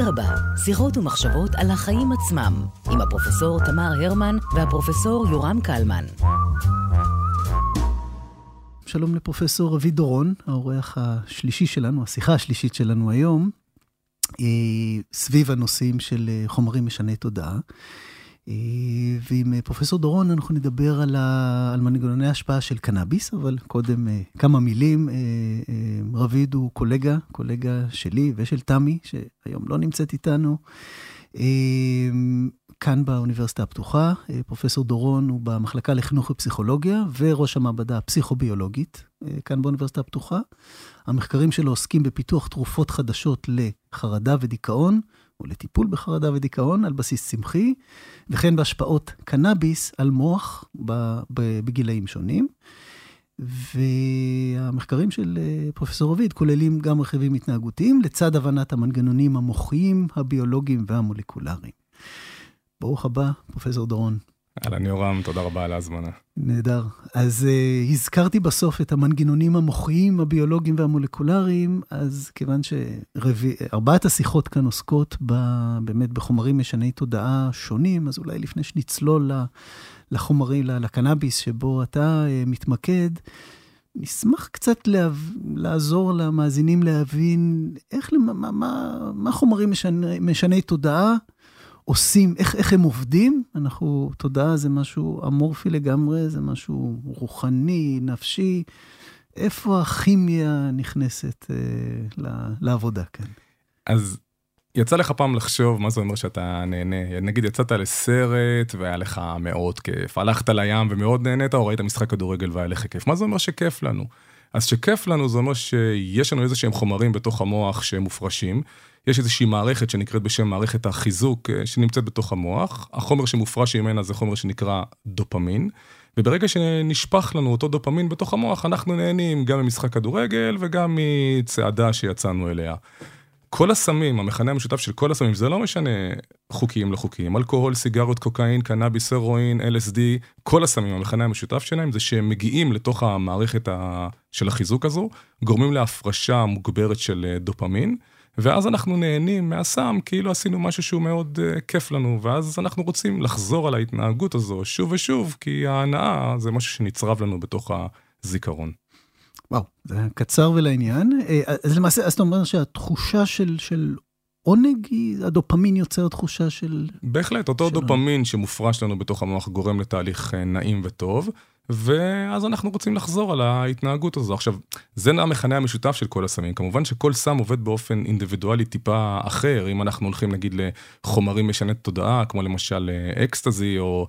אדרבה, שיחות ומחשבות על החיים עצמם, עם הפרופסור תמר הרמן והפרופסור יורם קלמן. שלום לפרופסור רבי דורון, האורח השלישי שלנו, השיחה השלישית שלנו היום, סביב הנושאים של חומרים משני תודעה. ועם פרופסור דורון אנחנו נדבר על, ה... על מנגנוני ההשפעה של קנאביס, אבל קודם כמה מילים. רביד הוא קולגה, קולגה שלי ושל תמי, שהיום לא נמצאת איתנו. כאן באוניברסיטה הפתוחה, פרופסור דורון הוא במחלקה לחינוך ופסיכולוגיה וראש המעבדה הפסיכוביולוגית כאן באוניברסיטה הפתוחה. המחקרים שלו עוסקים בפיתוח תרופות חדשות לחרדה ודיכאון, או לטיפול בחרדה ודיכאון על בסיס צמחי, וכן בהשפעות קנאביס על מוח בגילאים שונים. והמחקרים של פרופסור רביד כוללים גם רכיבים התנהגותיים, לצד הבנת המנגנונים המוחיים, הביולוגיים והמולקולריים. ברוך הבא, פרופסור דורון. אהלן יורם, תודה רבה על ההזמנה. נהדר. אז uh, הזכרתי בסוף את המנגנונים המוחיים, הביולוגיים והמולקולריים, אז כיוון שארבעת השיחות כאן עוסקות ב, באמת בחומרים משני תודעה שונים, אז אולי לפני שנצלול לחומרים, לקנאביס שבו אתה uh, מתמקד, נשמח קצת לה, לעזור למאזינים להבין איך, מה, מה, מה חומרים משני, משני תודעה עושים, איך, איך הם עובדים. אנחנו, תודעה זה משהו אמורפי לגמרי, זה משהו רוחני, נפשי. איפה הכימיה נכנסת אה, לעבודה כאן? אז יצא לך פעם לחשוב מה זה אומר שאתה נהנה. נגיד יצאת לסרט והיה לך מאוד כיף, הלכת לים ומאוד נהנית, או ראית משחק כדורגל והיה לך כיף. מה זה אומר שכיף לנו? אז שכיף לנו זה אומר שיש לנו איזה שהם חומרים בתוך המוח שהם מופרשים. יש איזושהי מערכת שנקראת בשם מערכת החיזוק שנמצאת בתוך המוח. החומר שמופרש ממנה זה חומר שנקרא דופמין. וברגע שנשפך לנו אותו דופמין בתוך המוח, אנחנו נהנים גם ממשחק כדורגל וגם מצעדה שיצאנו אליה. כל הסמים, המכנה המשותף של כל הסמים, זה לא משנה חוקיים לא חוקיים, אלכוהול, סיגריות, קוקאין, קנאביס, הרואין, LSD, כל הסמים, המכנה המשותף שלהם זה שהם מגיעים לתוך המערכת ה... של החיזוק הזו, גורמים להפרשה מוגברת של דופמין, ואז אנחנו נהנים מהסם כאילו עשינו משהו שהוא מאוד uh, כיף לנו, ואז אנחנו רוצים לחזור על ההתנהגות הזו שוב ושוב, כי ההנאה זה משהו שנצרב לנו בתוך הזיכרון. וואו, זה קצר ולעניין. אז למעשה, אז אתה אומר שהתחושה של, של עונג היא, הדופמין יוצר תחושה של... בהחלט, אותו של... דופמין שמופרש לנו בתוך המוח גורם לתהליך נעים וטוב. ואז אנחנו רוצים לחזור על ההתנהגות הזו. עכשיו, זה המכנה המשותף של כל הסמים. כמובן שכל סם עובד באופן אינדיבידואלי טיפה אחר, אם אנחנו הולכים נגיד לחומרים משני תודעה, כמו למשל אקסטזי או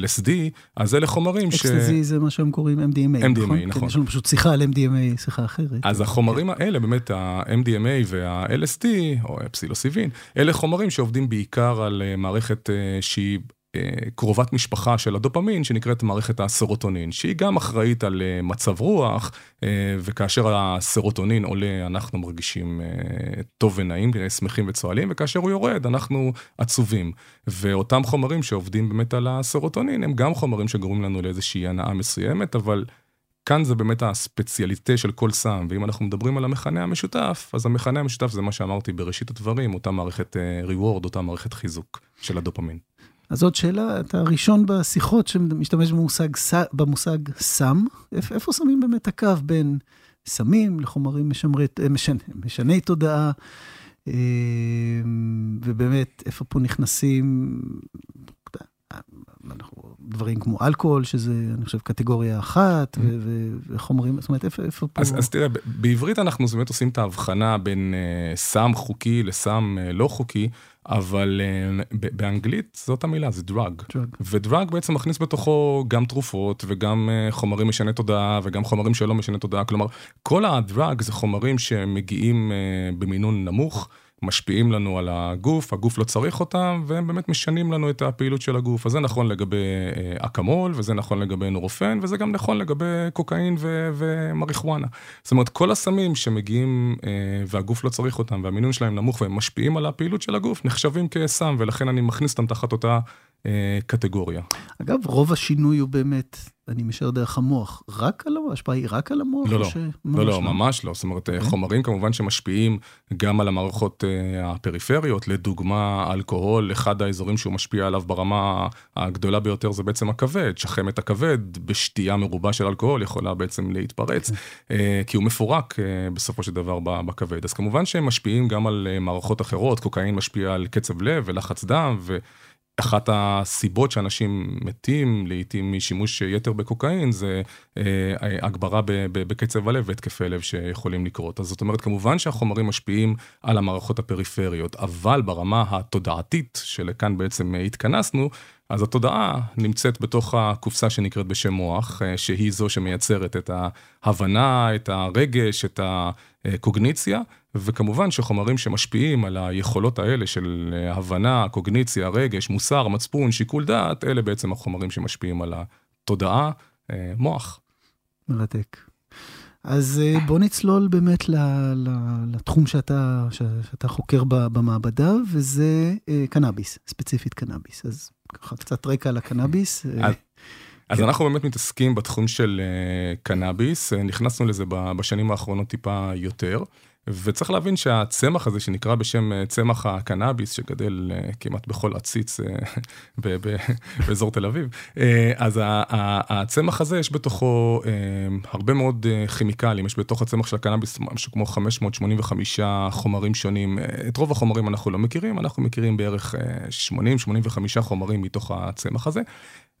LSD, אז אלה חומרים ש... אקסטזי זה מה שהם קוראים MDMA, MDMA, נכון? נכון. כן, יש לנו פשוט שיחה על MDMA, שיחה אחרת. אז החומרים האלה, באמת ה-MDMA וה-LSD, או פסילוסיבין, אלה חומרים שעובדים בעיקר על מערכת שהיא... קרובת משפחה של הדופמין שנקראת מערכת הסרוטונין, שהיא גם אחראית על מצב רוח, וכאשר הסרוטונין עולה אנחנו מרגישים טוב ונעים, שמחים וצוהלים, וכאשר הוא יורד אנחנו עצובים. ואותם חומרים שעובדים באמת על הסרוטונין הם גם חומרים שגורמים לנו לאיזושהי הנאה מסוימת, אבל כאן זה באמת הספציאליטה של כל סם, ואם אנחנו מדברים על המכנה המשותף, אז המכנה המשותף זה מה שאמרתי בראשית הדברים, אותה מערכת reward, אותה מערכת חיזוק של הדופמין. אז עוד שאלה, אתה הראשון בשיחות שמשתמש במושג, במושג סם, איפה שמים באמת הקו בין סמים לחומרים משמרי, משני, משני תודעה, ובאמת איפה פה נכנסים דברים כמו אלכוהול, שזה, אני חושב, קטגוריה אחת, וחומרים, זאת אומרת, איפה, איפה פה... אז, אז תראה, בעברית אנחנו באמת עושים את ההבחנה בין uh, סם חוקי לסם uh, לא חוקי, אבל uh, באנגלית זאת המילה, זה דרג. ודרג בעצם מכניס בתוכו גם תרופות וגם uh, חומרים משני תודעה וגם חומרים שלא משני תודעה. כלומר, כל הדרג זה חומרים שמגיעים uh, במינון נמוך. משפיעים לנו על הגוף, הגוף לא צריך אותם, והם באמת משנים לנו את הפעילות של הגוף. אז זה נכון לגבי אקמול, וזה נכון לגבי נורופן, וזה גם נכון לגבי קוקאין ו- ומריחואנה. זאת אומרת, כל הסמים שמגיעים והגוף לא צריך אותם, והמינון שלהם נמוך והם משפיעים על הפעילות של הגוף, נחשבים כסם, ולכן אני מכניס אותם תחת אותה קטגוריה. אגב, רוב השינוי הוא באמת אני משער דרך המוח, רק על המוח? ההשפעה היא רק על המוח? לא, לא, לא, לא, ממש לא. זאת אומרת, okay. חומרים כמובן שמשפיעים גם על המערכות uh, הפריפריות, לדוגמה, אלכוהול, אחד האזורים שהוא משפיע עליו ברמה הגדולה ביותר זה בעצם הכבד, שחמת הכבד בשתייה מרובה של אלכוהול יכולה בעצם להתפרץ, okay. כי הוא מפורק בסופו של דבר בכבד. אז כמובן שהם משפיעים גם על מערכות אחרות, קוקאין משפיע על קצב לב ולחץ דם, ו... אחת הסיבות שאנשים מתים לעיתים משימוש יתר בקוקאין זה אה, הגברה בקצב הלב והתקפי לב שיכולים לקרות. אז זאת אומרת, כמובן שהחומרים משפיעים על המערכות הפריפריות, אבל ברמה התודעתית שלכאן בעצם התכנסנו, אז התודעה נמצאת בתוך הקופסה שנקראת בשם מוח, אה, שהיא זו שמייצרת את ההבנה, את הרגש, את הקוגניציה, וכמובן שחומרים שמשפיעים על היכולות האלה של הבנה, קוגניציה, רגש, מוסר, מצפון, שיקול דעת, אלה בעצם החומרים שמשפיעים על התודעה, אה, מוח. מרתק. אז אה, בוא נצלול באמת לתחום שאתה, שאתה חוקר במעבדה, וזה קנאביס, ספציפית קנאביס. אז ככה קצת רקע על הקנאביס. אז. אנחנו באמת מתעסקים בתחום של uh, קנאביס, uh, נכנסנו לזה בשנים האחרונות טיפה יותר. וצריך להבין שהצמח הזה שנקרא בשם אה, צמח הקנאביס, שגדל כמעט בכל עציץ באזור תל אביב, אז הצמח הזה יש בתוכו הרבה מאוד כימיקלים, יש בתוך הצמח של הקנאביס משהו כמו 585 חומרים שונים. את רוב החומרים אנחנו לא מכירים, אנחנו מכירים בערך 80-85 חומרים מתוך הצמח הזה.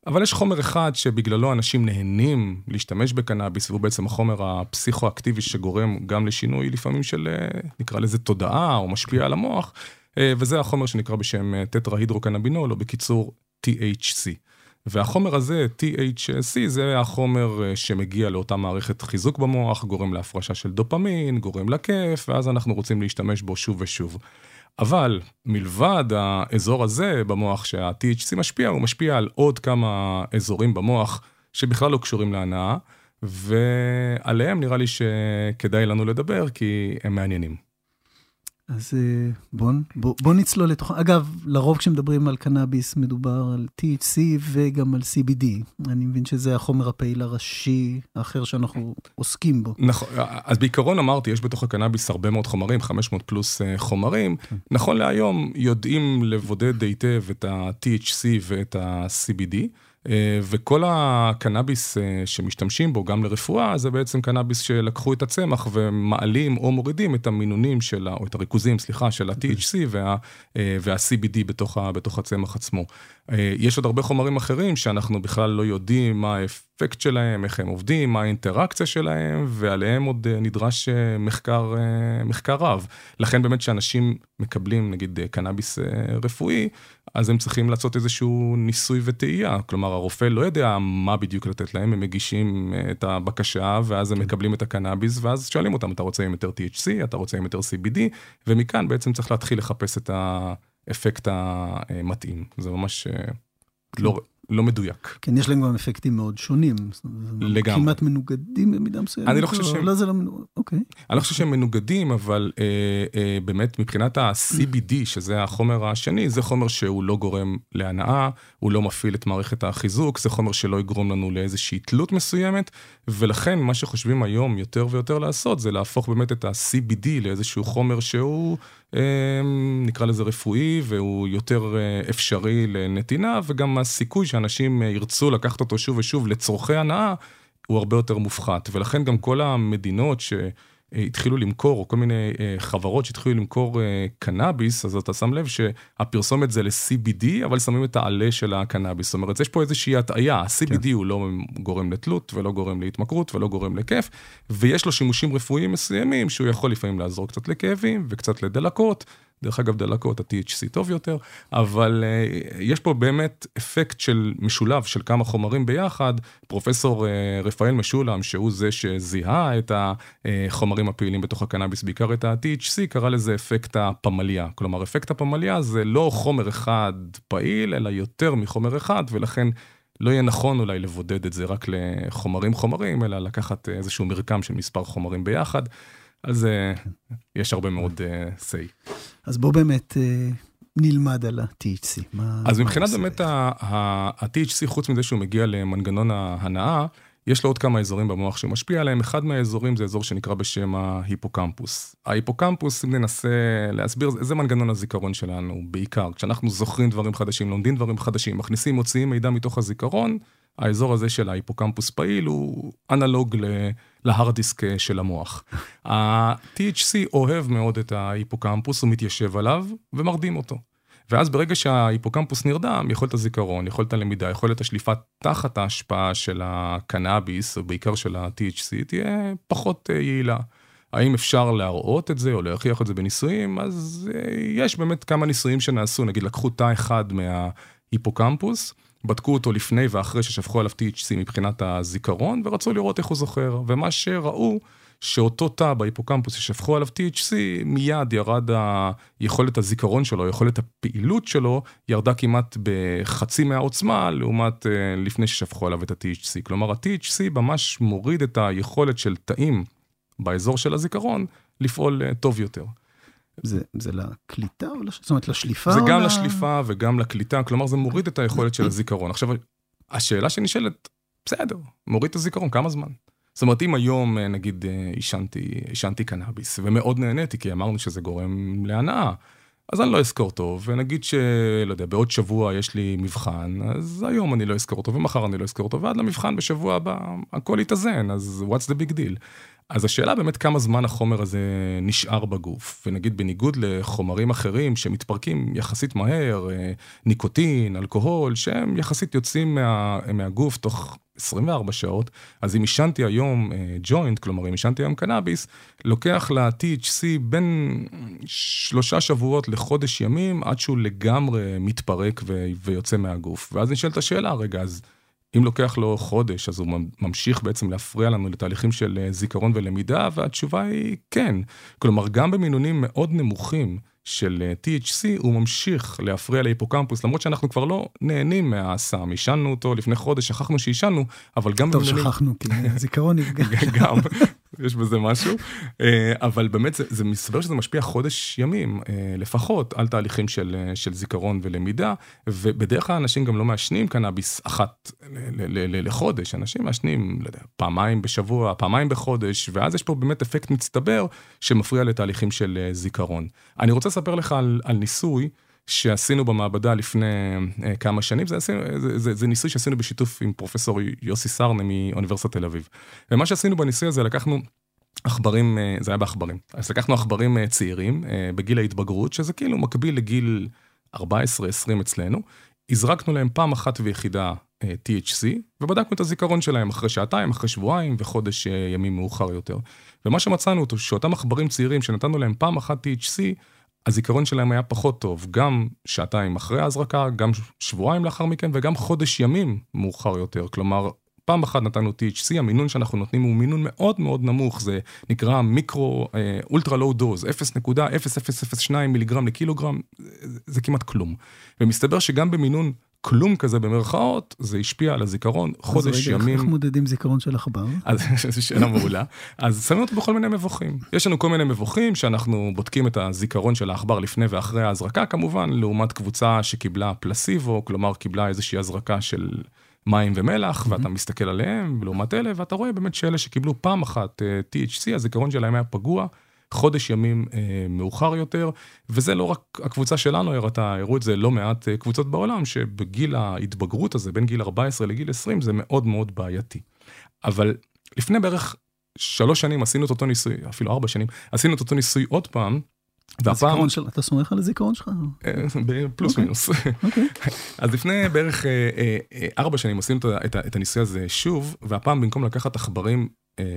אבל יש חומר אחד שבגללו אנשים נהנים להשתמש בקנאביס, והוא בעצם החומר הפסיכואקטיבי שגורם גם לשינוי לפעמים של, אה, נקרא לזה תודעה, או משפיע על המוח, אה, וזה החומר שנקרא בשם אה, טטרה-הידרוקנבינול, או בקיצור THC. והחומר הזה, THC, זה החומר שמגיע לאותה מערכת חיזוק במוח, גורם להפרשה של דופמין, גורם לכיף, ואז אנחנו רוצים להשתמש בו שוב ושוב. אבל מלבד האזור הזה במוח שה-THC משפיע, הוא משפיע על עוד כמה אזורים במוח שבכלל לא קשורים להנאה, ועליהם נראה לי שכדאי לנו לדבר כי הם מעניינים. אז אה, בואו בוא, בוא נצלול לתוך... אגב, לרוב כשמדברים על קנאביס מדובר על THC וגם על CBD. אני מבין שזה החומר הפעיל הראשי האחר שאנחנו עוסקים בו. נכון, אז בעיקרון אמרתי, יש בתוך הקנאביס הרבה מאוד חומרים, 500 פלוס אה, חומרים. כן. נכון להיום יודעים לבודד היטב את ה-THC ואת ה-CBD. אה, וכל הקנאביס אה, שמשתמשים בו, גם לרפואה, זה בעצם קנאביס שלקחו את הצמח ומעלים או מורידים את המינונים של, או את הריכוזים, סליחה, של ה-THC וה, אה, וה-CBD בתוך, בתוך הצמח עצמו. יש עוד הרבה חומרים אחרים שאנחנו בכלל לא יודעים מה האפקט שלהם, איך הם עובדים, מה האינטראקציה שלהם, ועליהם עוד נדרש מחקר, מחקר רב. לכן באמת שאנשים מקבלים נגיד קנאביס רפואי, אז הם צריכים לעשות איזשהו ניסוי וטעייה. כלומר, הרופא לא יודע מה בדיוק לתת להם, הם מגישים אה, את הבקשה, ואז הם כן. מקבלים את הקנאביס, ואז שואלים אותם, אתה רוצה עם יותר THC, אתה רוצה עם יותר CBD, ומכאן בעצם צריך להתחיל לחפש את האפקט המתאים. זה ממש אה, לא... כן. לא מדויק. כן, יש להם גם אפקטים מאוד שונים. לגמרי. כמעט מנוגדים במידה מסוימת. אני לא חושב שהם... לא, זה לא מנוגד, אוקיי. אני לא חושב שהם מנוגדים, אבל אה, אה, באמת מבחינת ה-CBD, שזה החומר השני, זה חומר שהוא לא גורם להנאה, הוא לא מפעיל את מערכת החיזוק, זה חומר שלא יגרום לנו לאיזושהי תלות מסוימת, ולכן מה שחושבים היום יותר ויותר לעשות, זה להפוך באמת את ה-CBD לאיזשהו חומר שהוא... אמ, נקרא לזה רפואי, והוא יותר אה, אפשרי לנתינה, וגם הסיכוי שאנשים אה, ירצו לקחת אותו שוב ושוב לצורכי הנאה, הוא הרבה יותר מופחת. ולכן גם כל המדינות ש... התחילו למכור, או כל מיני אה, חברות שהתחילו למכור אה, קנאביס, אז אתה שם לב שהפרסומת זה ל-CBD, אבל שמים את העלה של הקנאביס. זאת אומרת, יש פה איזושהי הטעיה, ה-CBD כן. הוא לא גורם לתלות, ולא גורם להתמכרות, ולא גורם לכיף, ויש לו שימושים רפואיים מסוימים, שהוא יכול לפעמים לעזור קצת לכאבים, וקצת לדלקות, דרך אגב, דלקות, ה-THC טוב יותר, אבל uh, יש פה באמת אפקט של משולב של כמה חומרים ביחד. פרופסור uh, רפאל משולם, שהוא זה שזיהה את החומרים הפעילים בתוך הקנאביס, בעיקר את ה-THC, קרא לזה אפקט הפמליה. כלומר, אפקט הפמליה זה לא חומר אחד פעיל, אלא יותר מחומר אחד, ולכן... לא יהיה נכון אולי לבודד את זה רק לחומרים חומרים, אלא לקחת איזשהו מרקם של מספר חומרים ביחד. אז uh, יש הרבה מאוד say. אז בוא באמת uh, נלמד על ה-THC? אז מבחינת באמת ה-THC, חוץ מזה שהוא מגיע למנגנון ההנאה, יש לו עוד כמה אזורים במוח שהוא משפיע עליהם, אחד מהאזורים זה אזור שנקרא בשם ההיפוקמפוס. ההיפוקמפוס, אם ננסה להסביר, זה מנגנון הזיכרון שלנו בעיקר. כשאנחנו זוכרים דברים חדשים, לומדים דברים חדשים, מכניסים, מוציאים מידע מתוך הזיכרון, האזור הזה של ההיפוקמפוס פעיל הוא אנלוג להארד דיסק של המוח. ה-THC אוהב מאוד את ההיפוקמפוס, הוא מתיישב עליו ומרדים אותו. ואז ברגע שההיפוקמפוס נרדם, יכולת הזיכרון, יכולת הלמידה, יכולת השליפה תחת ההשפעה של הקנאביס, או בעיקר של ה-THC, תהיה פחות אה, יעילה. האם אפשר להראות את זה או להוכיח את זה בניסויים? אז אה, יש באמת כמה ניסויים שנעשו, נגיד לקחו תא אחד מההיפוקמפוס, בדקו אותו לפני ואחרי ששפכו עליו THC מבחינת הזיכרון, ורצו לראות איך הוא זוכר. ומה שראו, שאותו תא בהיפוקמפוס ששפכו עליו THC, מיד ירד היכולת הזיכרון שלו, יכולת הפעילות שלו, ירדה כמעט בחצי מהעוצמה, לעומת uh, לפני ששפכו עליו את ה-THC. כלומר, ה-THC ממש מוריד את היכולת של תאים באזור של הזיכרון לפעול uh, טוב יותר. זה, זה לקליטה או לש... זאת אומרת לשליפה? זה גם לה... לשליפה וגם לקליטה, כלומר זה מוריד את היכולת של הזיכרון. עכשיו, השאלה שנשאלת, בסדר, מוריד את הזיכרון, כמה זמן? זאת אומרת, אם היום, אה, נגיד, אה, עישנתי, עישנתי קנאביס, ומאוד נהניתי, כי אמרנו שזה גורם להנאה, אז אני לא אזכור טוב, ונגיד שלא יודע, בעוד שבוע יש לי מבחן, אז היום אני לא אזכור אותו, ומחר אני לא אזכור אותו, ועד למבחן בשבוע הבא הכל יתאזן, אז what's the big deal? אז השאלה באמת כמה זמן החומר הזה נשאר בגוף, ונגיד בניגוד לחומרים אחרים שמתפרקים יחסית מהר, אה, ניקוטין, אלכוהול, שהם יחסית יוצאים מה, מהגוף תוך 24 שעות, אז אם עישנתי היום ג'וינט, uh, כלומר אם עישנתי היום קנאביס, לוקח ל-THC בין שלושה שבועות לחודש ימים עד שהוא לגמרי מתפרק ו- ויוצא מהגוף. ואז נשאלת השאלה, רגע, אז אם לוקח לו חודש, אז הוא ממשיך בעצם להפריע לנו לתהליכים של אה, זיכרון ולמידה, והתשובה היא כן. כלומר, גם במינונים מאוד נמוכים, של אה, THC, הוא ממשיך להפריע להיפוקמפוס, למרות שאנחנו כבר לא נהנים מהסם. עישנו אותו לפני חודש, שכחנו שעישנו, אבל גם... טוב, במילונים... שכחנו, כי הזיכרון נפגע. גם, יש בזה משהו. אה, אבל באמת, זה, זה מסתבר שזה משפיע חודש ימים אה, לפחות על תהליכים של, של זיכרון ולמידה, ובדרך כלל אנשים גם לא מעשנים קנאביס אחת לחודש, אנשים מעשנים, לא פעמיים בשבוע, פעמיים בחודש, ואז יש פה באמת אפקט מצטבר שמפריע לתהליכים של זיכרון. אני רוצה לספר לך על, על ניסוי שעשינו במעבדה לפני uh, כמה שנים, זה, זה, זה, זה ניסוי שעשינו בשיתוף עם פרופסור יוסי סרנה מאוניברסיטת תל אביב. ומה שעשינו בניסוי הזה, לקחנו עכברים, uh, זה היה בעכברים, אז לקחנו עכברים uh, צעירים uh, בגיל ההתבגרות, שזה כאילו מקביל לגיל 14-20 אצלנו, הזרקנו להם פעם אחת ויחידה uh, THC, ובדקנו את הזיכרון שלהם אחרי שעתיים, אחרי שבועיים וחודש uh, ימים מאוחר יותר. ומה שמצאנו אותו, שאותם עכברים צעירים שנתנו להם פעם אחת THC, הזיכרון שלהם היה פחות טוב, גם שעתיים אחרי ההזרקה, גם שבועיים לאחר מכן וגם חודש ימים מאוחר יותר. כלומר, פעם אחת נתנו THC, המינון שאנחנו נותנים הוא מינון מאוד מאוד נמוך, זה נקרא מיקרו, אולטרה לואו דוז, 0.0002 מיליגרם לקילוגרם, זה, זה כמעט כלום. ומסתבר שגם במינון כלום כזה במרכאות, זה השפיע על הזיכרון חודש רגע, ימים. אז איך מודדים זיכרון של עכבר? אז זו שאלה מעולה. אז שמים אותו בכל מיני מבוכים. יש לנו כל מיני מבוכים שאנחנו בודקים את הזיכרון של העכבר לפני ואחרי ההזרקה כמובן, לעומת קבוצה שקיבלה פלסיבו, כלומר קיבלה איזושהי הזרקה של מים ומלח, mm-hmm. ואתה מסתכל עליהם לעומת אלה, ואתה רואה באמת שאלה שקיבלו פעם אחת uh, THC, הזיכרון שלהם היה פגוע. חודש ימים אה, מאוחר יותר, וזה לא רק הקבוצה שלנו הראתה, הראו את זה לא מעט אה, קבוצות בעולם, שבגיל ההתבגרות הזה, בין גיל 14 לגיל 20, זה מאוד מאוד בעייתי. אבל לפני בערך שלוש שנים עשינו את אותו ניסוי, אפילו ארבע שנים, עשינו את אותו ניסוי עוד פעם, והפעם... של... אתה סומך על הזיכרון שלך? אה, פלוס okay. מינוס. Okay. אוקיי. אז לפני בערך ארבע שנים עשינו את הניסוי הזה שוב, והפעם במקום לקחת עכברים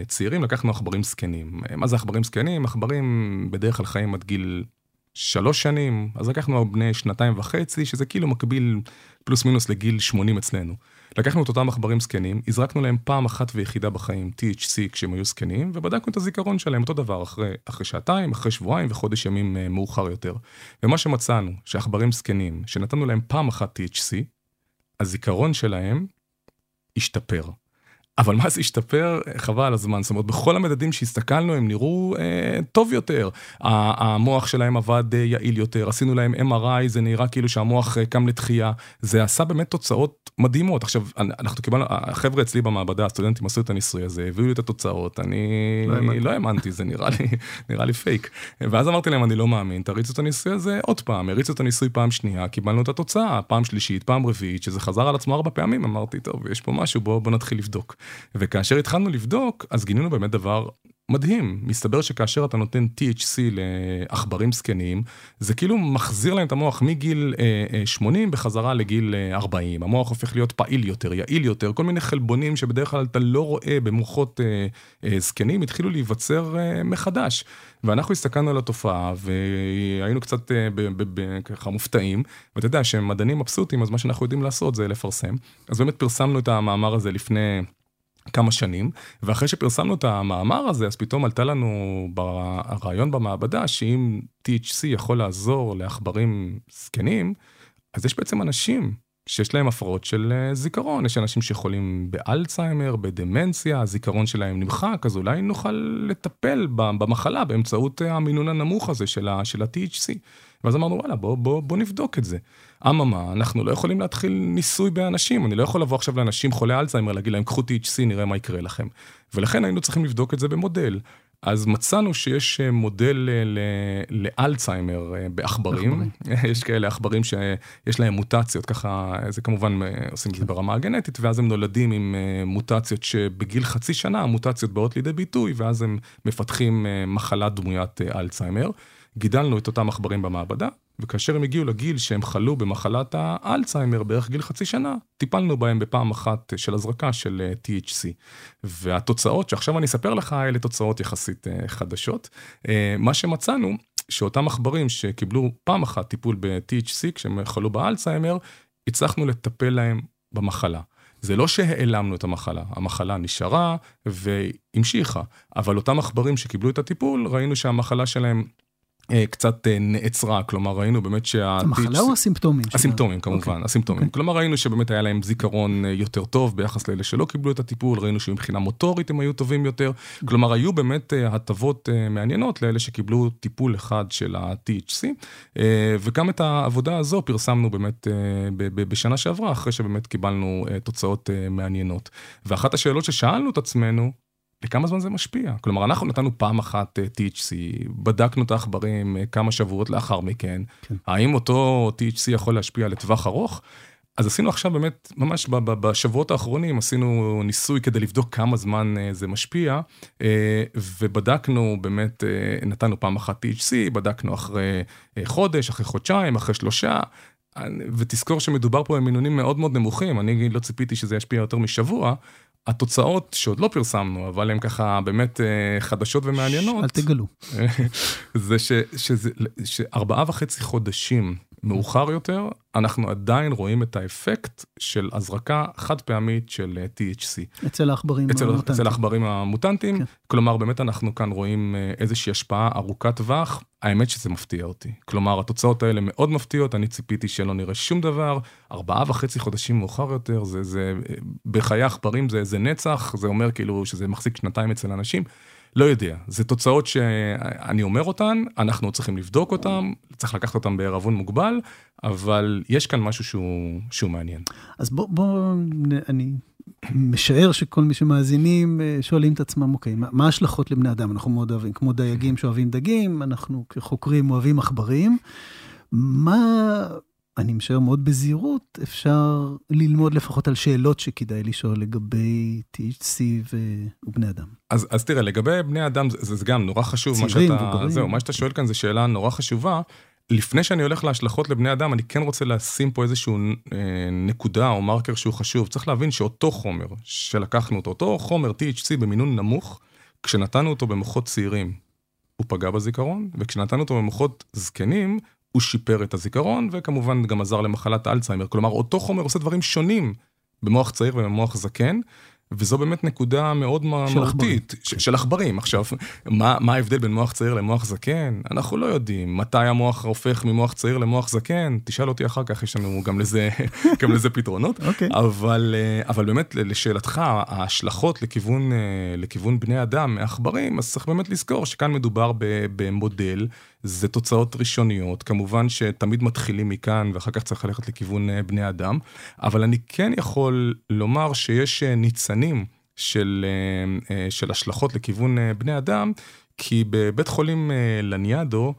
צעירים, לקחנו עכברים זקנים. מה זה עכברים זקנים? עכברים בדרך כלל חיים עד גיל שלוש שנים, אז לקחנו בני שנתיים וחצי, שזה כאילו מקביל פלוס מינוס לגיל 80 אצלנו. לקחנו את אותם עכברים זקנים, הזרקנו להם פעם אחת ויחידה בחיים THC כשהם היו זקנים, ובדקנו את הזיכרון שלהם אותו דבר אחרי, אחרי שעתיים, אחרי שבועיים וחודש ימים uh, מאוחר יותר. ומה שמצאנו, שעכברים זקנים, שנתנו להם פעם אחת THC, הזיכרון שלהם השתפר. אבל מה זה השתפר? חבל על הזמן. זאת אומרת, בכל המדדים שהסתכלנו, הם נראו אה, טוב יותר. המוח שלהם עבד אה, יעיל יותר, עשינו להם MRI, זה נראה כאילו שהמוח אה, קם לתחייה. זה עשה באמת תוצאות מדהימות. עכשיו, אנחנו קיבלנו, החבר'ה אצלי במעבדה, הסטודנטים עשו את הניסוי הזה, הביאו לי את התוצאות, אני לא, לא האמנתי, זה נראה לי, נראה לי פייק. ואז אמרתי להם, אני לא מאמין, תריצו את הניסוי הזה עוד פעם. הריצו את הניסוי פעם שנייה, קיבלנו את התוצאה, פעם שלישית, פעם רביעית, שזה חזר על עצמו ארבע פעמים, אמרתי, טוב, יש פה משהו, בוא, בוא נתחיל לבדוק. וכאשר התחלנו לבדוק, אז גינינו באמת דבר מדהים. מסתבר שכאשר אתה נותן THC לעכברים זקנים, זה כאילו מחזיר להם את המוח מגיל 80 אה, אה, בחזרה לגיל 40. אה, המוח הופך להיות פעיל יותר, יעיל יותר, כל מיני חלבונים שבדרך כלל אתה לא רואה במוחות זקנים, התחילו להיווצר מחדש. ואנחנו הסתכלנו על התופעה והיינו קצת ככה מופתעים, ואתה יודע שהם מבסוטים, אז מה שאנחנו יודעים לעשות זה לפרסם. אז באמת פרסמנו את המאמר הזה לפני... כמה שנים, ואחרי שפרסמנו את המאמר הזה, אז פתאום עלתה לנו ברעיון במעבדה, שאם THC יכול לעזור לעכברים זקנים, אז יש בעצם אנשים שיש להם הפרעות של אה, זיכרון, יש אנשים שיכולים באלצהיימר, בדמנציה, הזיכרון שלהם נמחק, אז אולי נוכל לטפל במחלה באמצעות אה, המינון הנמוך הזה של ה-THC. ואז אמרנו, וואלה, בוא, בוא, בוא נבדוק את זה. אממה, אנחנו לא יכולים להתחיל ניסוי באנשים, אני לא יכול לבוא עכשיו לאנשים חולי אלצהיימר, להגיד להם, קחו THC, נראה מה יקרה לכם. ולכן היינו צריכים לבדוק את זה במודל. אז מצאנו שיש אה, מודל אה, לאלצהיימר אה, בעכברים, יש כאלה עכברים שיש להם מוטציות, ככה, זה כמובן עושים את זה ברמה הגנטית, ואז הם נולדים עם מוטציות שבגיל חצי שנה המוטציות באות לידי ביטוי, ואז הם מפתחים מחלה דמוית אלצהיימר. גידלנו את אותם עכברים במעבדה, וכאשר הם הגיעו לגיל שהם חלו במחלת האלצהיימר, בערך גיל חצי שנה, טיפלנו בהם בפעם אחת של הזרקה של אה, THC. והתוצאות, שעכשיו אני אספר לך, אלה תוצאות יחסית אה, חדשות. אה, מה שמצאנו, שאותם עכברים שקיבלו פעם אחת טיפול ב-THC, כשהם חלו באלצהיימר, הצלחנו לטפל להם במחלה. זה לא שהעלמנו את המחלה, המחלה נשארה והמשיכה, אבל אותם עכברים שקיבלו את הטיפול, ראינו שהמחלה שלהם קצת אה, נעצרה, כלומר ראינו באמת שה... המחלה או הסימפטומים? הסימפטומים כמובן, okay. אוקיי. הסימפטומים. Okay. אוקיי. כלומר ראינו שבאמת היה להם זיכרון אה, יותר טוב ביחס לאלה שלא קיבלו את הטיפול, ראינו שמבחינה מוטורית הם היו טובים יותר, כלומר היו באמת הטבות מעניינות לאלה שקיבלו טיפול אחד של ה-THC, וגם את העבודה הזו פרסמנו באמת בשנה שעברה, אחרי שבאמת קיבלנו תוצאות מעניינות. ואחת השאלות ששאלנו את עצמנו, לכמה זמן זה משפיע? כלומר, אנחנו נתנו פעם אחת אה, THC, בדקנו את העכברים אה, כמה שבועות לאחר מכן, כן. האם אותו THC יכול להשפיע לטווח ארוך? אז עשינו עכשיו באמת, ממש בשבועות האחרונים, עשינו ניסוי כדי לבדוק כמה זמן אה, זה משפיע, ובדקנו באמת, נתנו פעם אחת THC, בדקנו אחרי חודש, אחרי חודשיים, אחרי שלושה, ותזכור שמדובר פה במינונים מאוד מאוד נמוכים, אני לא ציפיתי שזה ישפיע יותר משבוע, התוצאות שעוד לא פרסמנו, אבל הן ככה באמת אה, חדשות ומעניינות. אל תגלו. זה שארבעה וחצי חודשים מאוחר יותר, אנחנו עדיין רואים את האפקט של הזרקה חד פעמית של אה, THC. אצל העכברים המוטנטיים. אצל העכברים המוטנטיים, כן. כלומר באמת אנחנו כאן רואים אה, איזושהי השפעה ארוכת טווח, האמת שזה מפתיע אותי. כלומר התוצאות האלה מאוד מפתיעות, אני ציפיתי שלא נראה שום דבר, ארבעה וחצי חודשים מאוחר יותר, זה, זה בחיי עכברים זה, זה נצח, זה אומר כאילו שזה מחזיק שנתיים אצל אנשים. לא יודע, זה תוצאות שאני אומר אותן, אנחנו צריכים לבדוק אותן, צריך לקחת אותן בערבון מוגבל, אבל יש כאן משהו שהוא, שהוא מעניין. אז בוא, בוא, אני משער שכל מי שמאזינים אה, שואלים את עצמם, אוקיי, מה, מה ההשלכות לבני אדם? אנחנו מאוד אוהבים, כמו דייגים שאוהבים דגים, אנחנו כחוקרים אוהבים עכברים. מה, אני משער מאוד בזהירות, אפשר ללמוד לפחות על שאלות שכדאי לשאול לגבי THC ובני אדם. אז, אז תראה, לגבי בני אדם, זה, זה גם נורא חשוב. צעירים, מבוגרים. זהו, מה שאתה שואל כאן זה שאלה נורא חשובה. לפני שאני הולך להשלכות לבני אדם, אני כן רוצה לשים פה איזשהו אה, נקודה או מרקר שהוא חשוב. צריך להבין שאותו חומר שלקחנו אותו, אותו חומר THC במינון נמוך, כשנתנו אותו במוחות צעירים, הוא פגע בזיכרון, וכשנתנו אותו במוחות זקנים, הוא שיפר את הזיכרון, וכמובן גם עזר למחלת אלצהיימר. כלומר, אותו חומר עושה דברים שונים במוח צעיר ובמוח זקן, וזו באמת נקודה מאוד מהותית. של, של עכברים. עכשיו, מה, מה ההבדל בין מוח צעיר למוח זקן? אנחנו לא יודעים. מתי המוח הופך ממוח צעיר למוח זקן? תשאל אותי אחר כך, יש לנו גם לזה, גם לזה פתרונות. Okay. אוקיי. אבל, אה, אבל באמת, לשאלתך, ההשלכות לכיוון, אה, לכיוון בני אדם מעכברים, אז צריך באמת לזכור שכאן מדובר במודל. זה תוצאות ראשוניות, כמובן שתמיד מתחילים מכאן ואחר כך צריך ללכת לכיוון אה, בני אדם, אבל אני כן יכול לומר שיש אה, ניצנים של, אה, של השלכות לכיוון בני אדם, כי בבית חולים לניאדו,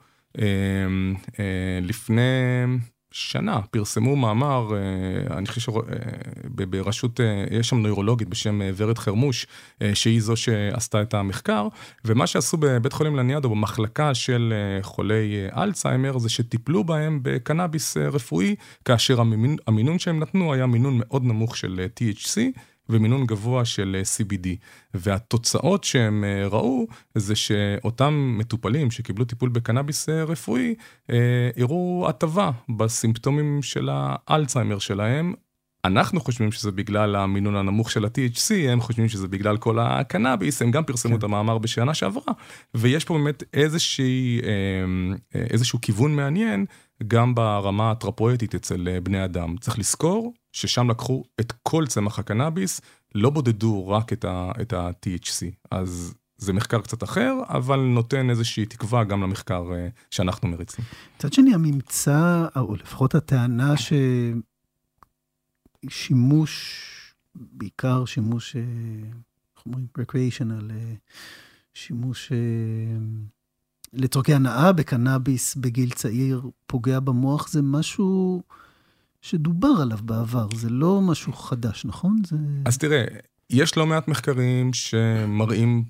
לפני שנה פרסמו מאמר, אה, אני חושב שברשות, אה, אה, יש שם נוירולוגית בשם ורד חרמוש, שהיא זו שעשתה את המחקר, ומה שעשו בבית חולים לניאדו, במחלקה של חולי אלצהיימר, זה שטיפלו בהם בקנאביס רפואי, כאשר המינון שהם נתנו היה מינון מאוד נמוך של THC. ומינון גבוה של אה, CBD. והתוצאות שהם אה, ראו זה שאותם מטופלים שקיבלו טיפול בקנאביס אה, רפואי, הראו הטבה בסימפטומים של האלצהיימר שלהם. אנחנו חושבים שזה בגלל המינון הנמוך של ה-THC, הם חושבים שזה בגלל כל הקנאביס, הם גם פרסמו כן. את המאמר בשנה שעברה, ויש פה באמת איזושהי, איזשהו כיוון מעניין גם ברמה הטרפואטית אצל בני אדם. צריך לזכור ששם לקחו את כל צמח הקנאביס, לא בודדו רק את ה-THC. אז זה מחקר קצת אחר, אבל נותן איזושהי תקווה גם למחקר uh, שאנחנו מריצים. מצד שני, הממצא, או לפחות הטענה ששימוש, בעיקר שימוש, אה, איך אומרים? recreational, אה, שימוש לצורכי הנאה בקנאביס בגיל צעיר פוגע במוח, זה משהו... שדובר עליו בעבר, זה לא משהו חדש, נכון? זה... אז תראה, יש לא מעט מחקרים שמראים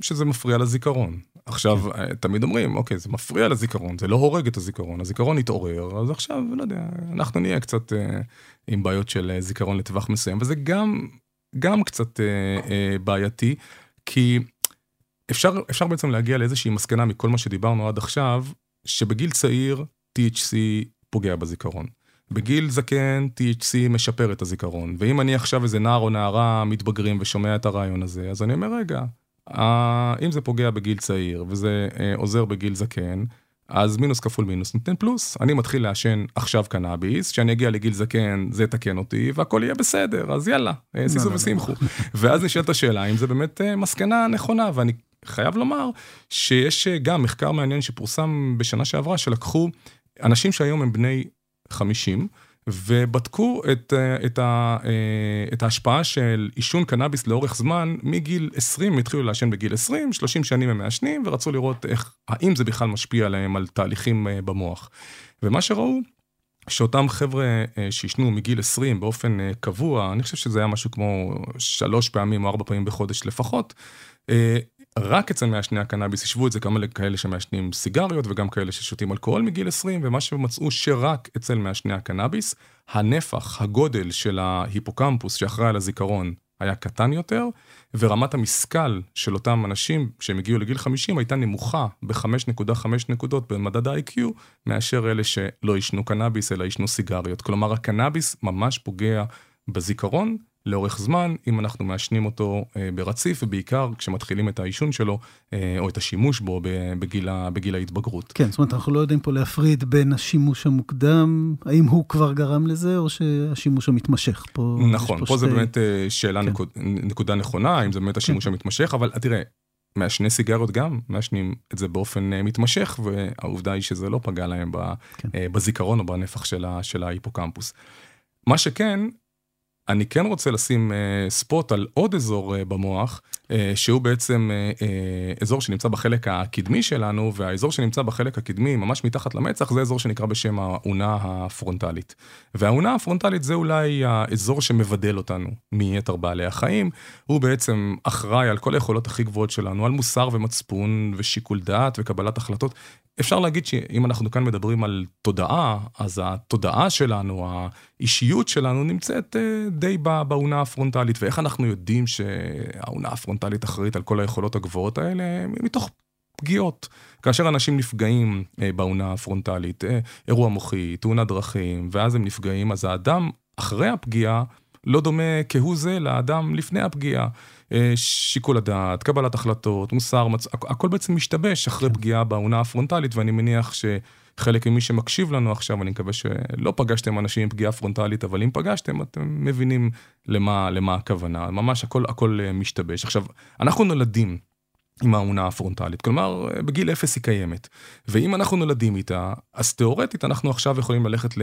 שזה מפריע לזיכרון. עכשיו, כן. תמיד אומרים, אוקיי, זה מפריע לזיכרון, זה לא הורג את הזיכרון, הזיכרון יתעורר, אז עכשיו, לא יודע, אנחנו נהיה קצת אה, עם בעיות של אה, זיכרון לטווח מסוים, וזה גם, גם קצת אה, אה, בעייתי, כי אפשר, אפשר בעצם להגיע לאיזושהי מסקנה מכל מה שדיברנו עד עכשיו, שבגיל צעיר THC פוגע בזיכרון. בגיל זקן THC משפר את הזיכרון, ואם אני עכשיו איזה נער או נערה מתבגרים ושומע את הרעיון הזה, אז אני אומר, רגע, אה, אם זה פוגע בגיל צעיר וזה אה, עוזר בגיל זקן, אז מינוס כפול מינוס נותן פלוס. אני מתחיל לעשן עכשיו קנאביס, כשאני אגיע לגיל זקן זה יתקן אותי והכל יהיה בסדר, אז יאללה, אה, סיסו ושמחו. ואז נשאלת השאלה אם זה באמת מסקנה נכונה, ואני חייב לומר שיש גם מחקר מעניין שפורסם בשנה שעברה, שלקחו אנשים שהיום הם בני 50, ובדקו את, אה, את, ה, אה, את ההשפעה של עישון קנאביס לאורך זמן, מגיל 20 התחילו לעשן בגיל 20, 30 שנים הם מעשנים, ורצו לראות איך, האם זה בכלל משפיע עליהם על תהליכים אה, במוח. ומה שראו, שאותם חבר'ה שעישנו מגיל 20 באופן קבוע, אני חושב שזה היה משהו כמו שלוש פעמים או ארבע פעמים בחודש לפחות, רק אצל מעשני הקנאביס, השוו את זה גם לכאלה שמעשנים סיגריות וגם כאלה ששותים אלכוהול מגיל 20, ומה שמצאו שרק אצל מעשני הקנאביס, הנפח, הגודל של ההיפוקמפוס שאחראי על הזיכרון היה קטן יותר, ורמת המשכל של אותם אנשים שהם הגיעו לגיל 50 הייתה נמוכה ב-5.5 נקודות במדד ה-IQ, מאשר אלה שלא עישנו קנאביס אלא עישנו סיגריות. כלומר, הקנאביס ממש פוגע בזיכרון, לאורך זמן, אם אנחנו מעשנים אותו אה, ברציף, ובעיקר כשמתחילים את העישון שלו, אה, או את השימוש בו בגיל, בגיל ההתבגרות. כן, זאת אומרת, אנחנו לא יודעים פה להפריד בין השימוש המוקדם, האם הוא כבר גרם לזה, או שהשימוש המתמשך. פה נכון, פה, פה שתי... זה באמת אה, שאלה כן. נקוד, נקודה נכונה, האם זה באמת השימוש כן. המתמשך, אבל תראה, מעשני סיגריות גם מעשנים את זה באופן מתמשך, והעובדה היא שזה לא פגע להם כן. בזיכרון או בנפח של ההיפוקמפוס. מה שכן, אני כן רוצה לשים ספוט על עוד אזור uh, במוח, uh, שהוא בעצם אזור שנמצא בחלק הקדמי שלנו, והאזור שנמצא בחלק הקדמי, ממש מתחת למצח, זה אזור שנקרא בשם האונה הפרונטלית. והאונה הפרונטלית זה אולי האזור שמבדל אותנו מיתר בעלי החיים. הוא בעצם אחראי על כל היכולות הכי גבוהות שלנו, על מוסר ומצפון ושיקול דעת וקבלת החלטות. אפשר להגיד שאם אנחנו כאן מדברים על תודעה, אז התודעה שלנו, האישיות שלנו נמצאת אה, די באונה הפרונטלית, ואיך אנחנו יודעים שהאונה הפרונטלית אחראית על כל היכולות הגבוהות האלה? מתוך פגיעות. כאשר אנשים נפגעים אה, באונה הפרונטלית, אה, אירוע מוחי, תאונת דרכים, ואז הם נפגעים, אז האדם אחרי הפגיעה לא דומה כהוא זה לאדם לפני הפגיעה. אה, שיקול הדעת, קבלת החלטות, מוסר, מצ... הכל בעצם משתבש אחרי כן. פגיעה באונה הפרונטלית, ואני מניח שחלק ממי שמקשיב לנו עכשיו, אני מקווה שלא פגשתם אנשים עם פגיעה פרונטלית, אבל אם פגשתם, אתם מבינים למה, למה הכוונה. ממש הכל, הכל אה, משתבש. עכשיו, אנחנו נולדים עם האונה הפרונטלית, כלומר, בגיל אפס היא קיימת. ואם אנחנו נולדים איתה, אז תאורטית אנחנו עכשיו יכולים ללכת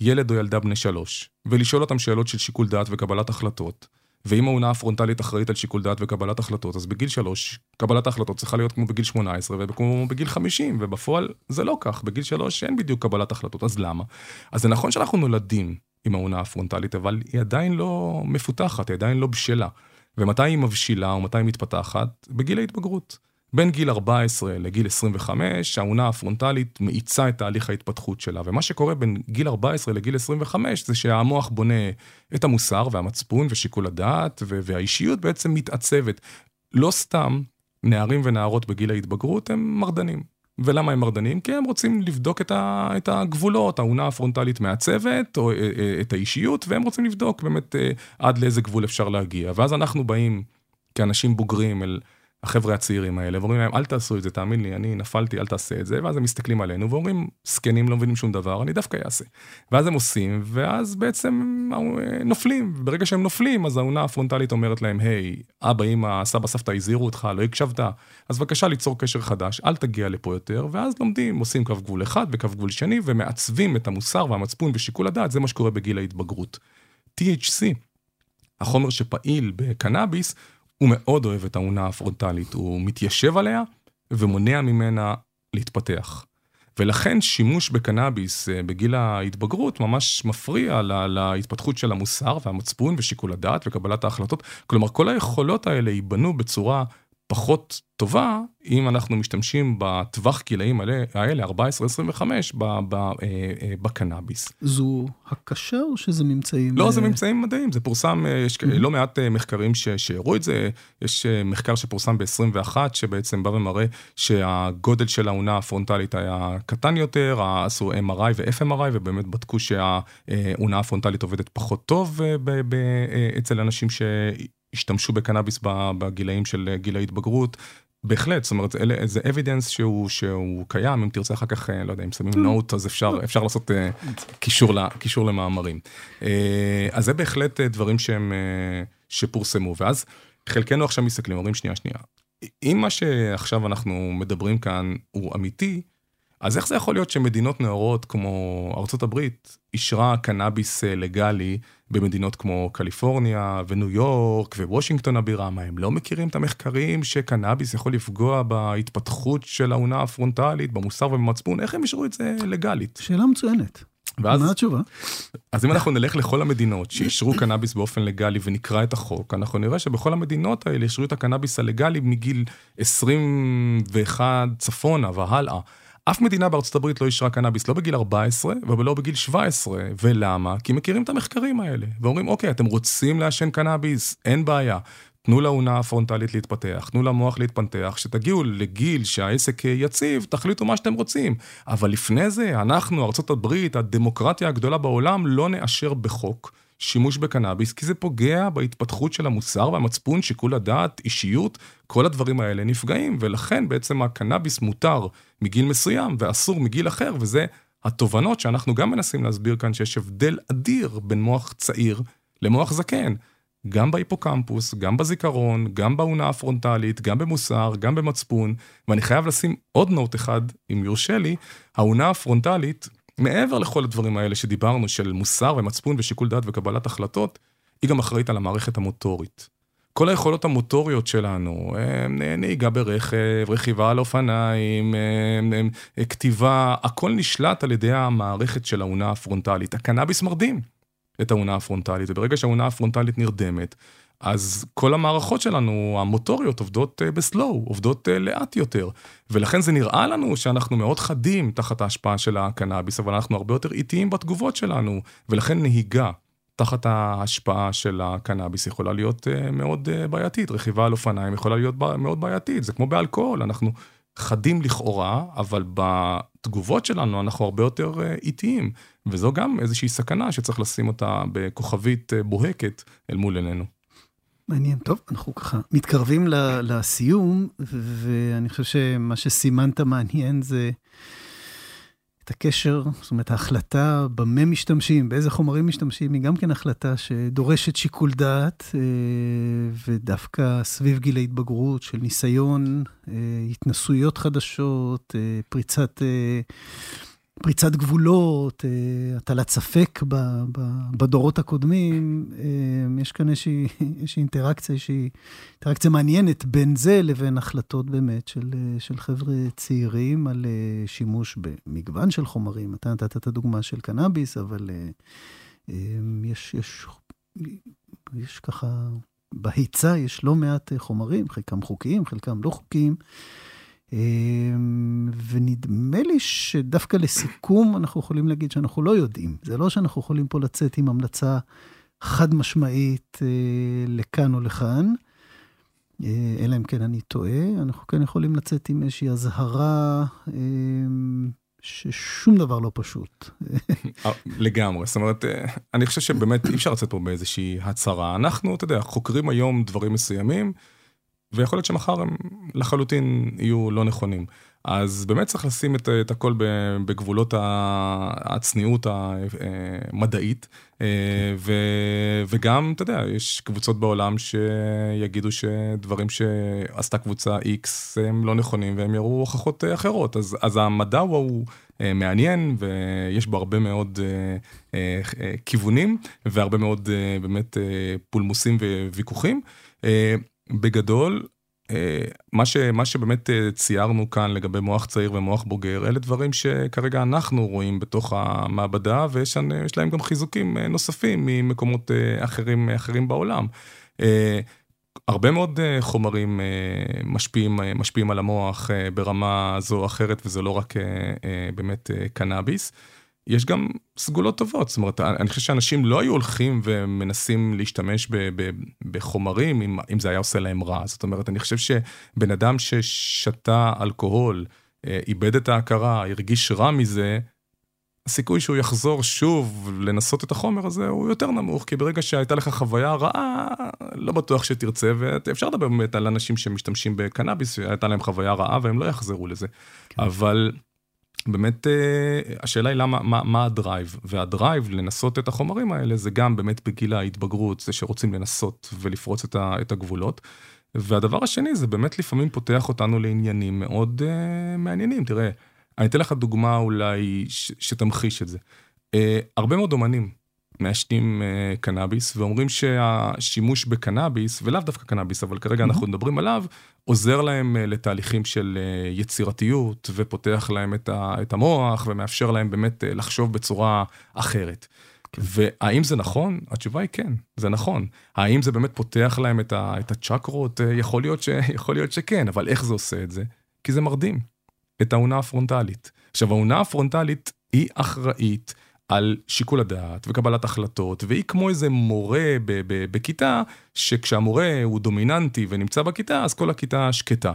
לילד או ילדה בני שלוש, ולשאול אותם שאלות של שיקול דעת וקבלת החלטות. ואם האונה הפרונטלית אחראית על שיקול דעת וקבלת החלטות, אז בגיל שלוש, קבלת ההחלטות צריכה להיות כמו בגיל 18 וכמו בגיל 50, ובפועל זה לא כך, בגיל שלוש אין בדיוק קבלת החלטות, אז למה? אז זה נכון שאנחנו נולדים עם האונה הפרונטלית, אבל היא עדיין לא מפותחת, היא עדיין לא בשלה. ומתי היא מבשילה ומתי היא מתפתחת? בגיל ההתבגרות. בין גיל 14 לגיל 25, האונה הפרונטלית מאיצה את תהליך ההתפתחות שלה. ומה שקורה בין גיל 14 לגיל 25 זה שהמוח בונה את המוסר והמצפון ושיקול הדעת, והאישיות בעצם מתעצבת. לא סתם נערים ונערות בגיל ההתבגרות הם מרדנים. ולמה הם מרדנים? כי הם רוצים לבדוק את, ה, את הגבולות, האונה הפרונטלית מעצבת, או אה, אה, את האישיות, והם רוצים לבדוק באמת אה, עד לאיזה גבול אפשר להגיע. ואז אנחנו באים כאנשים בוגרים אל... החבר'ה הצעירים האלה, ואומרים להם, אל תעשו את זה, תאמין לי, אני נפלתי, אל תעשה את זה, ואז הם מסתכלים עלינו ואומרים, זקנים לא מבינים שום דבר, אני דווקא אעשה. ואז הם עושים, ואז בעצם נופלים, ברגע שהם נופלים, אז האונה הפרונטלית אומרת להם, היי, אבא, אמא, סבא, סבתא הזהירו אותך, לא הקשבת, אז בבקשה ליצור קשר חדש, אל תגיע לפה יותר, ואז לומדים, עושים קו גבול אחד וקו גבול שני, ומעצבים את המוסר והמצפון ושיקול הדעת, זה מה שקורה בגיל ההתבגרות. THC, החומר שפעיל בקנאביס, הוא מאוד אוהב את האונה הפרונטלית, הוא מתיישב עליה ומונע ממנה להתפתח. ולכן שימוש בקנאביס אה, בגיל ההתבגרות ממש מפריע לה, להתפתחות של המוסר והמצפון ושיקול הדעת וקבלת ההחלטות. כלומר, כל היכולות האלה ייבנו בצורה פחות טובה אם אנחנו משתמשים בטווח גילאים האלה, 14-25, אה, אה, בקנאביס. זו הקשה או שזה ממצאים? לא, זה ממצאים מדעיים, זה פורסם, אה, יש לא מעט מחקרים שהראו את זה, יש מחקר שפורסם ב-21, שבעצם בא ומראה שהגודל של האונה הפרונטלית היה קטן יותר, עשו MRI ו-FMRI, ובאמת בדקו שהאונה הפרונטלית עובדת פחות טוב אצל אנשים ש... השתמשו בקנאביס בגילאים של גיל ההתבגרות. בהחלט, זאת אומרת, אלה, זה evidence שהוא, שהוא קיים, אם תרצה אחר כך, אה, לא יודע, אם שמים note, אז אפשר, אפשר לעשות uh, קישור, לה, קישור למאמרים. אז זה בהחלט דברים שהם, שפורסמו, ואז חלקנו עכשיו מסתכלים, אומרים, שנייה, שנייה, אם מה שעכשיו אנחנו מדברים כאן הוא אמיתי, אז איך זה יכול להיות שמדינות נאורות כמו ארה"ב אישרה קנאביס לגלי במדינות כמו קליפורניה וניו יורק ווושינגטון הבירה, מה הם לא מכירים את המחקרים שקנאביס יכול לפגוע בהתפתחות של האונה הפרונטלית, במוסר ובמצפון, איך הם אישרו את זה לגלית? שאלה מצוינת. ואז, מה התשובה? אז אם אנחנו נלך לכל המדינות שאישרו קנאביס באופן לגלי ונקרא את החוק, אנחנו נראה שבכל המדינות האלה אישרו את הקנאביס הלגלי מגיל 21 צפונה והלאה. אף מדינה בארצות הברית לא אישרה קנאביס לא בגיל 14 ולא בגיל 17. ולמה? כי מכירים את המחקרים האלה. ואומרים, אוקיי, אתם רוצים לעשן קנאביס? אין בעיה. תנו לאונה הפרונטלית להתפתח, תנו למוח להתפתח, כשתגיעו לגיל שהעסק יציב, תחליטו מה שאתם רוצים. אבל לפני זה, אנחנו, הברית, הדמוקרטיה הגדולה בעולם, לא נאשר בחוק שימוש בקנאביס, כי זה פוגע בהתפתחות של המוסר והמצפון, שיקול הדעת, אישיות, כל הדברים האלה נפגעים, ולכן בעצם הקנאביס מותר מגיל מסוים ואסור מגיל אחר, וזה התובנות שאנחנו גם מנסים להסביר כאן, שיש הבדל אדיר בין מוח צעיר למוח זקן. גם בהיפוקמפוס, גם בזיכרון, גם באונה הפרונטלית, גם במוסר, גם במצפון, ואני חייב לשים עוד נוט אחד, אם יורשה לי, האונה הפרונטלית מעבר לכל הדברים האלה שדיברנו, של מוסר ומצפון ושיקול דעת וקבלת החלטות, היא גם אחראית על המערכת המוטורית. כל היכולות המוטוריות שלנו, נהיגה ברכב, רכיבה על אופניים, כתיבה, הכל נשלט על ידי המערכת של האונה הפרונטלית. הקנאביס מרדים את האונה הפרונטלית, וברגע שהאונה הפרונטלית נרדמת, אז כל המערכות שלנו, המוטוריות, עובדות אה, בסלואו, עובדות אה, לאט יותר. ולכן זה נראה לנו שאנחנו מאוד חדים תחת ההשפעה של הקנאביס, אבל אנחנו הרבה יותר איטיים בתגובות שלנו, ולכן נהיגה תחת ההשפעה של הקנאביס יכולה להיות אה, מאוד בעייתית. רכיבה על אופניים יכולה להיות מאוד בעייתית, זה כמו באלכוהול, אנחנו חדים לכאורה, אבל בתגובות שלנו אנחנו הרבה יותר איטיים. וזו גם איזושהי סכנה שצריך לשים אותה בכוכבית בוהקת אל מול עינינו. מעניין. טוב, אנחנו ככה מתקרבים לסיום, ואני חושב שמה שסימנת מעניין זה את הקשר, זאת אומרת, ההחלטה במה משתמשים, באיזה חומרים משתמשים, היא גם כן החלטה שדורשת שיקול דעת, אה, ודווקא סביב גיל ההתבגרות של ניסיון, אה, התנסויות חדשות, אה, פריצת... פריצת גבולות, אה, הטלת ספק בדורות הקודמים, אה, יש כאן איזושהי, איזושהי אינטראקציה, איזושהי אינטראקציה מעניינת בין זה לבין החלטות באמת של, אה, של חבר'ה צעירים על שימוש במגוון של חומרים. אתה נתת את הדוגמה של קנאביס, אבל יש, יש, יש ככה, בהיצע יש לא מעט חומרים, חלקם חוקיים, חלקם לא חוקיים. אמ, ונדמה לי שדווקא לסיכום אנחנו יכולים להגיד שאנחנו לא יודעים. זה לא שאנחנו יכולים פה לצאת עם המלצה חד משמעית אה, לכאן או לכאן, אה, אלא אם כן אני טועה. אנחנו כן יכולים לצאת עם איזושהי אזהרה אמ, ששום דבר לא פשוט. אה, לגמרי, זאת אומרת, אני חושב שבאמת אי אפשר לצאת פה באיזושהי הצהרה. אנחנו, אתה יודע, חוקרים היום דברים מסוימים. ויכול להיות שמחר הם לחלוטין יהיו לא נכונים. אז באמת צריך לשים את, את הכל בגבולות הצניעות המדעית, אה, ו, וגם, אתה יודע, יש קבוצות בעולם שיגידו שדברים שעשתה קבוצה X הם לא נכונים והם יראו הוכחות אחרות. אז, אז המדע הוא, אה, מעניין ויש בו הרבה מאוד אה, כיוונים והרבה מאוד באמת פולמוסים וויכוחים. בגדול, אה, מה, ש, מה שבאמת אה, ציירנו כאן לגבי מוח צעיר ומוח בוגר, אלה דברים שכרגע אנחנו רואים בתוך המעבדה, ויש להם גם חיזוקים אה, נוספים ממקומות אחרים, אחרים בעולם. הרבה מאוד חומרים משפיעים, משפיעים על המוח ברמה זו או אחרת, וזה לא רק באמת קנאביס. יש גם סגולות טובות, זאת אומרת, אני חושב שאנשים לא היו הולכים ומנסים להשתמש ב, ב, בחומרים אם, אם זה היה עושה להם רע. זאת אומרת, אני חושב שבן אדם ששתה אלכוהול, אה, איבד את ההכרה, הרגיש רע מזה, הסיכוי שהוא יחזור שוב לנסות את החומר הזה הוא יותר נמוך, כי ברגע שהייתה לך חוויה רעה, לא בטוח שתרצה, ואפשר לדבר באמת על אנשים שמשתמשים בקנאביס, שהייתה להם חוויה רעה והם לא יחזרו לזה. כן. אבל... באמת אה, השאלה היא למה, מה, מה ה drive, וה drive לנסות את החומרים האלה זה גם באמת בגיל ההתבגרות, זה שרוצים לנסות ולפרוץ את, ה, את הגבולות. והדבר השני זה באמת לפעמים פותח אותנו לעניינים מאוד uh, מעניינים. תראה, אני אתן לך דוגמה אולי ש, שתמחיש את זה. Uh, הרבה מאוד אומנים מעשנים uh, קנאביס ואומרים שהשימוש בקנאביס, ולאו דווקא קנאביס, אבל כרגע mm-hmm. אנחנו מדברים עליו, עוזר להם uh, לתהליכים של uh, יצירתיות ופותח להם את, המוח ומאפשר להם באמת לחשוב בצורה אחרת. כן. והאם זה נכון? התשובה היא כן, זה נכון. האם זה באמת פותח להם את, ה, את הצ'קרות? יכול להיות, ש, יכול להיות שכן, אבל איך זה עושה את זה? כי זה מרדים את האונה הפרונטלית. עכשיו, האונה הפרונטלית היא אחראית על שיקול הדעת וקבלת החלטות, והיא כמו איזה מורה בכיתה, שכשהמורה הוא דומיננטי ונמצא בכיתה, אז כל הכיתה שקטה.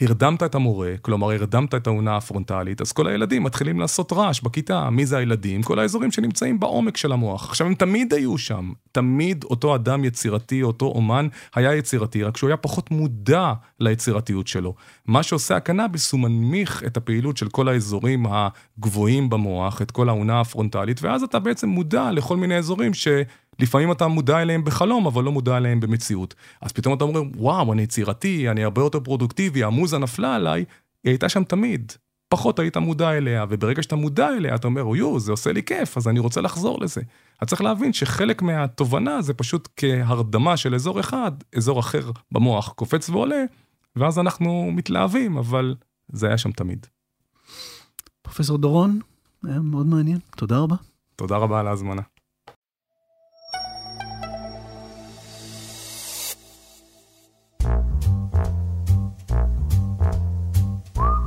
הרדמת את המורה, כלומר הרדמת את האונה הפרונטלית, אז כל הילדים מתחילים לעשות רעש בכיתה. מי זה הילדים? כל האזורים שנמצאים בעומק של המוח. עכשיו, הם תמיד היו שם. תמיד אותו אדם יצירתי, אותו אומן, היה יצירתי, רק שהוא היה פחות מודע ליצירתיות שלו. מה שעושה הקנאביס, הוא מנמיך את הפעילות של כל האזורים הגבוהים במוח, את כל האונה הפרונטלית, ואז אתה בעצם מודע לכל מיני אזורים ש... לפעמים אתה מודע אליהם בחלום, אבל לא מודע אליהם במציאות. אז פתאום אתה אומר, וואו, אני יצירתי, אני הרבה יותר פרודוקטיבי, המוזה נפלה עליי, היא הייתה שם תמיד. פחות היית מודע אליה, וברגע שאתה מודע אליה, אתה אומר, יו, זה עושה לי כיף, אז אני רוצה לחזור לזה. אז צריך להבין שחלק מהתובנה זה פשוט כהרדמה של אזור אחד, אזור אחר במוח קופץ ועולה, ואז אנחנו מתלהבים, אבל זה היה שם תמיד. פרופסור דורון, היה מאוד מעניין, תודה רבה. תודה רבה על ההזמנה.